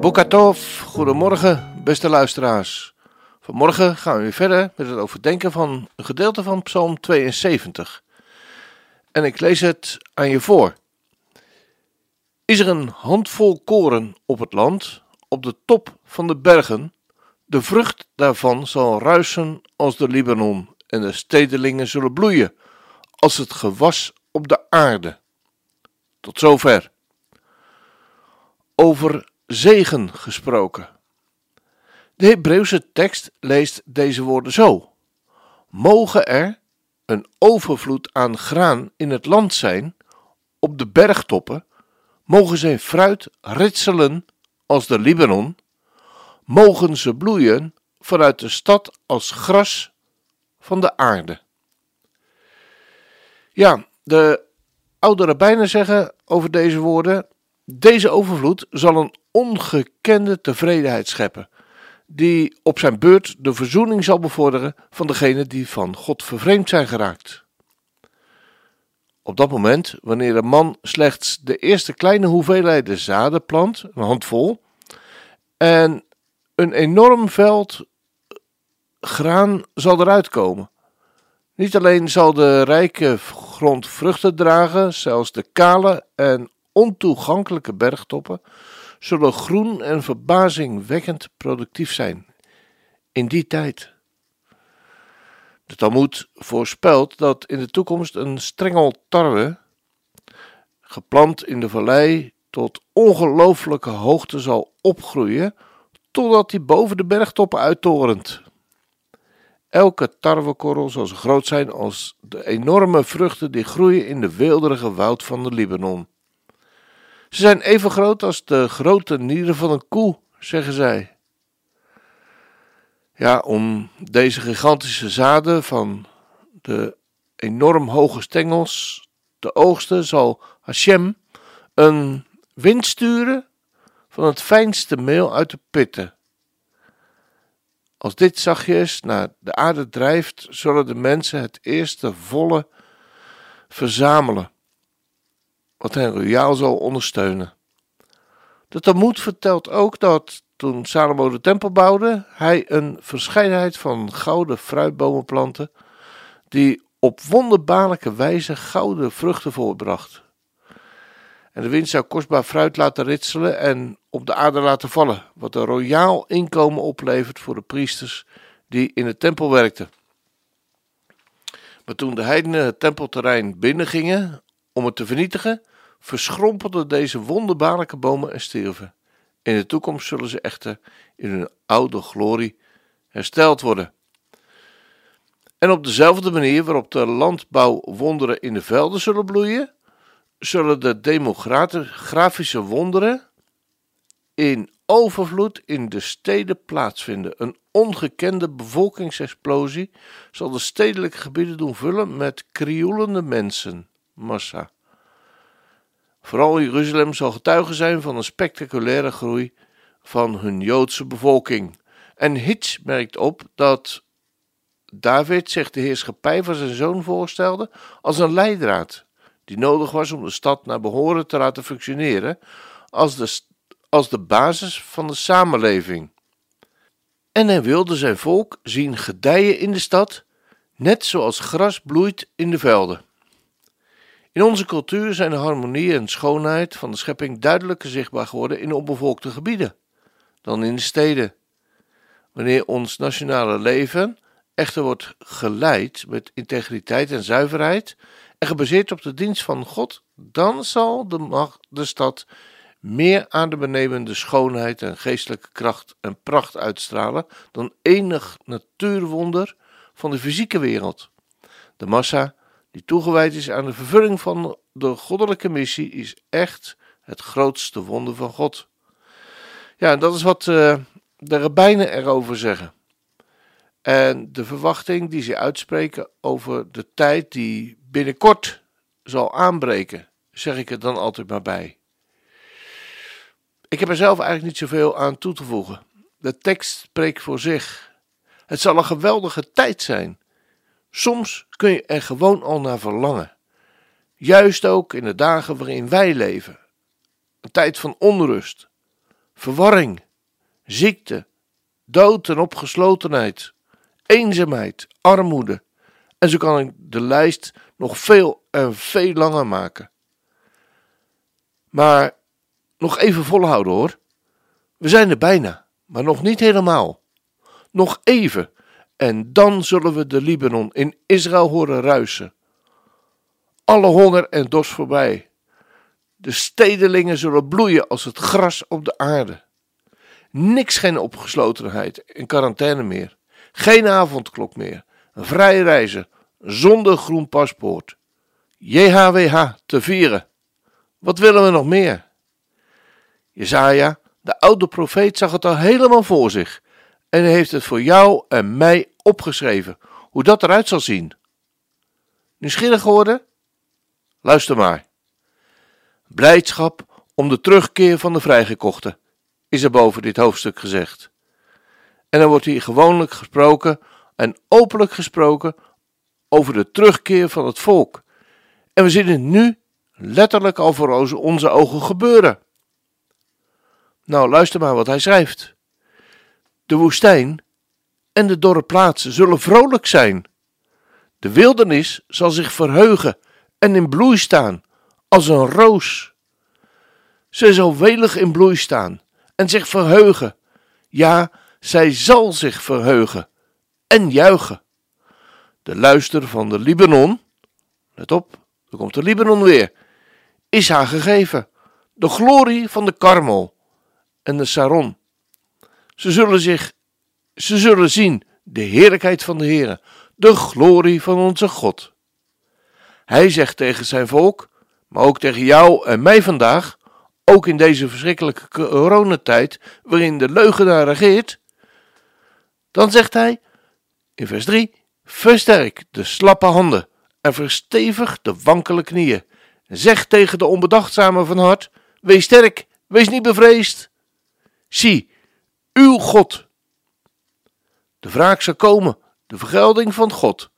Bokatov, goedemorgen beste luisteraars. Vanmorgen gaan we weer verder met het overdenken van een gedeelte van Psalm 72. En ik lees het aan je voor. Is er een handvol koren op het land, op de top van de bergen, de vrucht daarvan zal ruisen als de Libanon, en de stedelingen zullen bloeien als het gewas op de aarde. Tot zover. Over zegen gesproken. De Hebreeuwse tekst leest deze woorden zo: Mogen er een overvloed aan graan in het land zijn, op de bergtoppen, mogen zijn fruit ritselen als de Libanon, mogen ze bloeien vanuit de stad als gras van de aarde. Ja, de oude rabbijnen zeggen over deze woorden: deze overvloed zal een ongekende tevredenheid scheppen die op zijn beurt de verzoening zal bevorderen van degenen die van God vervreemd zijn geraakt. Op dat moment, wanneer een man slechts de eerste kleine hoeveelheden zaden plant, een handvol, en een enorm veld graan zal eruit komen. Niet alleen zal de rijke grond vruchten dragen, zelfs de kale en ontoegankelijke bergtoppen zullen groen en verbazingwekkend productief zijn in die tijd. De Talmud voorspelt dat in de toekomst een strengel tarwe, geplant in de vallei, tot ongelooflijke hoogte zal opgroeien, totdat hij boven de bergtoppen uittorent. Elke tarwekorrel zal zo groot zijn als de enorme vruchten die groeien in de weelderige woud van de Libanon. Ze zijn even groot als de grote nieren van een koe, zeggen zij. Ja, om deze gigantische zaden van de enorm hoge stengels te oogsten, zal Hashem een wind sturen van het fijnste meel uit de pitten. Als dit zachtjes naar de aarde drijft, zullen de mensen het eerste volle verzamelen wat hen royaal zal ondersteunen. De Talmud vertelt ook dat toen Salomo de tempel bouwde, hij een verscheidenheid van gouden fruitbomen plantte, die op wonderbaarlijke wijze gouden vruchten voorbracht. En de wind zou kostbaar fruit laten ritselen en op de aarde laten vallen, wat een royaal inkomen oplevert voor de priesters die in het tempel werkten. Maar toen de heidenen het tempelterrein binnengingen om het te vernietigen, verschrompelden deze wonderbaarlijke bomen en stierven. In de toekomst zullen ze echter in hun oude glorie hersteld worden. En op dezelfde manier waarop de landbouwwonderen in de velden zullen bloeien, zullen de demografische wonderen in overvloed in de steden plaatsvinden. Een ongekende bevolkingsexplosie zal de stedelijke gebieden doen vullen met krioelende mensen, massa. Vooral Jeruzalem zal getuige zijn van een spectaculaire groei van hun Joodse bevolking. En Hitch merkt op dat David zich de heerschappij van zijn zoon voorstelde als een leidraad, die nodig was om de stad naar behoren te laten functioneren als de, als de basis van de samenleving. En hij wilde zijn volk zien gedijen in de stad, net zoals gras bloeit in de velden. In onze cultuur zijn de harmonie en schoonheid van de schepping duidelijker zichtbaar geworden in onbevolkte gebieden dan in de steden. Wanneer ons nationale leven echter wordt geleid met integriteit en zuiverheid en gebaseerd op de dienst van God, dan zal de, de stad meer adembenemende schoonheid en geestelijke kracht en pracht uitstralen dan enig natuurwonder van de fysieke wereld. De massa die toegewijd is aan de vervulling van de goddelijke missie, is echt het grootste wonder van God. Ja, dat is wat uh, de rabbijnen erover zeggen. En de verwachting die ze uitspreken over de tijd die binnenkort zal aanbreken, zeg ik er dan altijd maar bij. Ik heb er zelf eigenlijk niet zoveel aan toe te voegen. De tekst spreekt voor zich. Het zal een geweldige tijd zijn. Soms kun je er gewoon al naar verlangen. Juist ook in de dagen waarin wij leven. Een tijd van onrust, verwarring, ziekte, dood en opgeslotenheid, eenzaamheid, armoede. En zo kan ik de lijst nog veel en veel langer maken. Maar nog even volhouden hoor. We zijn er bijna, maar nog niet helemaal. Nog even, en dan zullen we de Libanon in Israël horen ruisen. Alle honger en dorst voorbij. De stedelingen zullen bloeien als het gras op de aarde. Niks geen opgeslotenheid en quarantaine meer. Geen avondklok meer. Vrij reizen, zonder groen paspoort. JHWH te vieren. Wat willen we nog meer? Jezaja, de oude profeet, zag het al helemaal voor zich en heeft het voor jou en mij opgeschreven, hoe dat eruit zal zien. Nieuwsgierig geworden? Luister maar. Blijdschap om de terugkeer van de vrijgekochten, is er boven dit hoofdstuk gezegd. En dan wordt hier gewoonlijk gesproken en openlijk gesproken over de terugkeer van het volk. En we zien het nu letterlijk al voor onze ogen gebeuren. Nou, luister maar wat hij schrijft. De woestijn en de dorre plaatsen zullen vrolijk zijn. De wildernis zal zich verheugen en in bloei staan, als een roos. Zij zal welig in bloei staan en zich verheugen. Ja, zij zal zich verheugen en juichen. De luister van de Libanon, let op, er komt de Libanon weer, is haar gegeven. De glorie van de Karmel en de Saron. Ze zullen zich, ze zullen zien de heerlijkheid van de Heere, de glorie van onze God. Hij zegt tegen zijn volk, maar ook tegen jou en mij vandaag, ook in deze verschrikkelijke coronatijd waarin de leugenaar regeert, dan zegt hij in vers 3: Versterk de slappe handen en verstevig de wankele knieën. Zeg tegen de onbedachtzame van hart: Wees sterk, wees niet bevreesd. Zie, uw God. De wraak zal komen, de vergelding van God.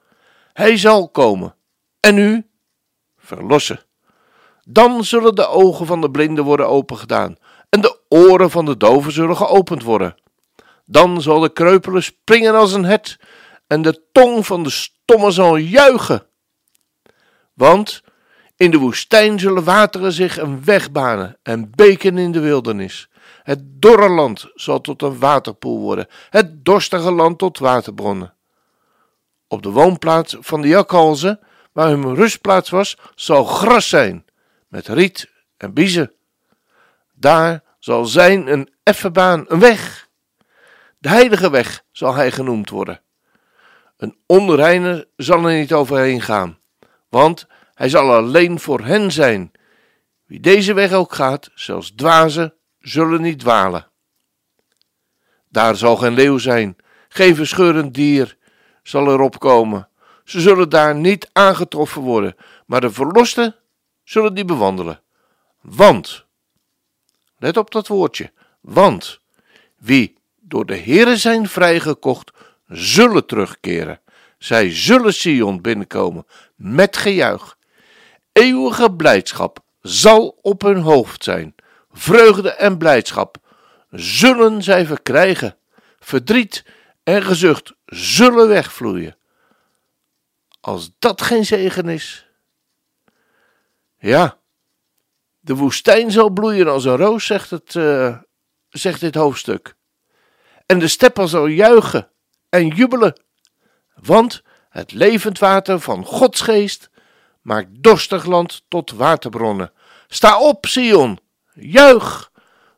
Hij zal komen en u verlossen. Dan zullen de ogen van de blinden worden opengedaan en de oren van de doven zullen geopend worden. Dan zal de kreupele springen als een het en de tong van de stomme zal juichen. Want in de woestijn zullen wateren zich een weg banen en beken in de wildernis. Het dorre land zal tot een waterpoel worden, het dorstige land tot waterbronnen. Op de woonplaats van de jakhalzen, waar hun rustplaats was, zal gras zijn, met riet en biezen. Daar zal zijn een effenbaan, een weg. De heilige weg zal hij genoemd worden. Een onreine zal er niet overheen gaan, want hij zal alleen voor hen zijn. Wie deze weg ook gaat, zelfs dwazen, zullen niet dwalen. Daar zal geen leeuw zijn, geen verscheurend dier zal erop komen. Ze zullen daar niet aangetroffen worden, maar de verlosten zullen die bewandelen. Want, let op dat woordje, want wie door de Heere zijn vrijgekocht, zullen terugkeren. Zij zullen Sion binnenkomen met gejuich. Eeuwige blijdschap zal op hun hoofd zijn vreugde en blijdschap zullen zij verkrijgen. Verdriet en gezucht zullen wegvloeien. Als dat geen zegen is. Ja, de woestijn zal bloeien als een roos, zegt, het, uh, zegt dit hoofdstuk. En de steppen zal juichen en jubelen, want het levend water van Gods geest maakt dorstig land tot waterbronnen. Sta op, Sion, Juich,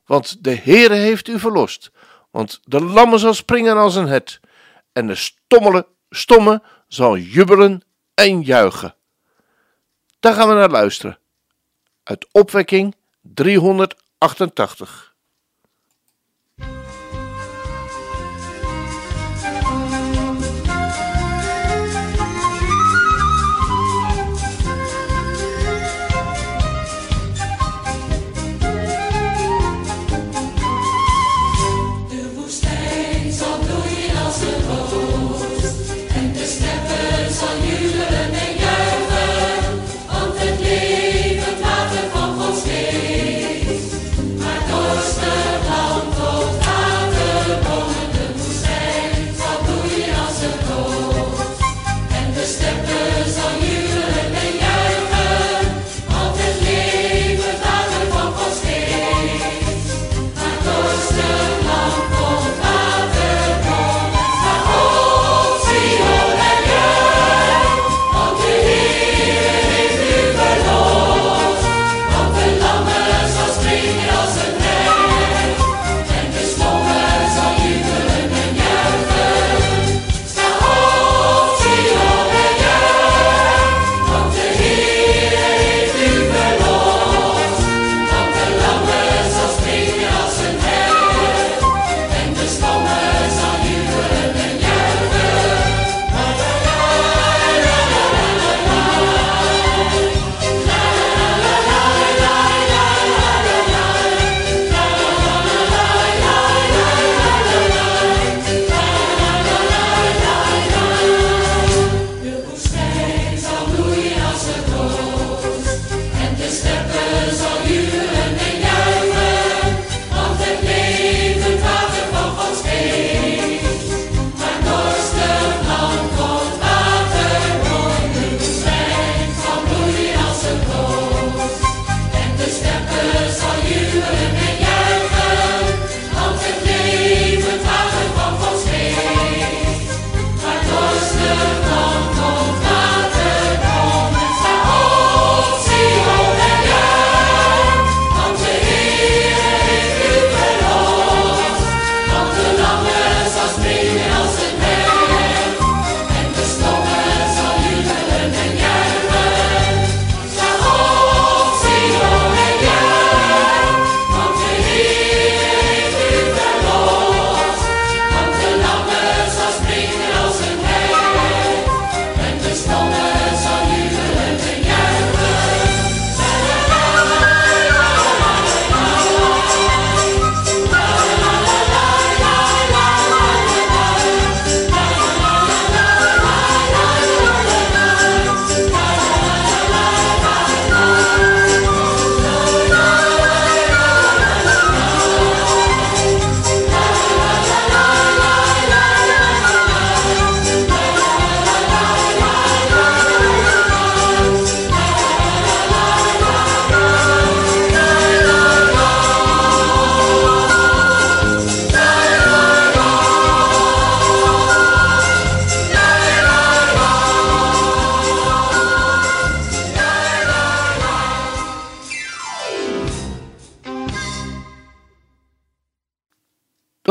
want de Heere heeft u verlost. Want de lammen zal springen als een het, en de stommele, stomme zal jubelen en juichen. Daar gaan we naar luisteren. Uit opwekking 388.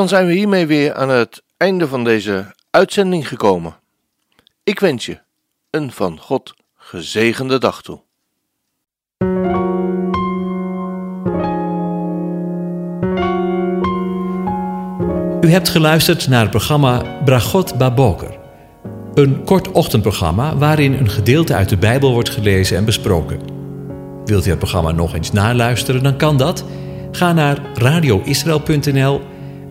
Dan zijn we hiermee weer aan het einde van deze uitzending gekomen. Ik wens je een van God gezegende dag toe. U hebt geluisterd naar het programma Bragot Baboker. Een kort ochtendprogramma waarin een gedeelte uit de Bijbel wordt gelezen en besproken. Wilt u het programma nog eens naluisteren, dan kan dat. Ga naar radioisrael.nl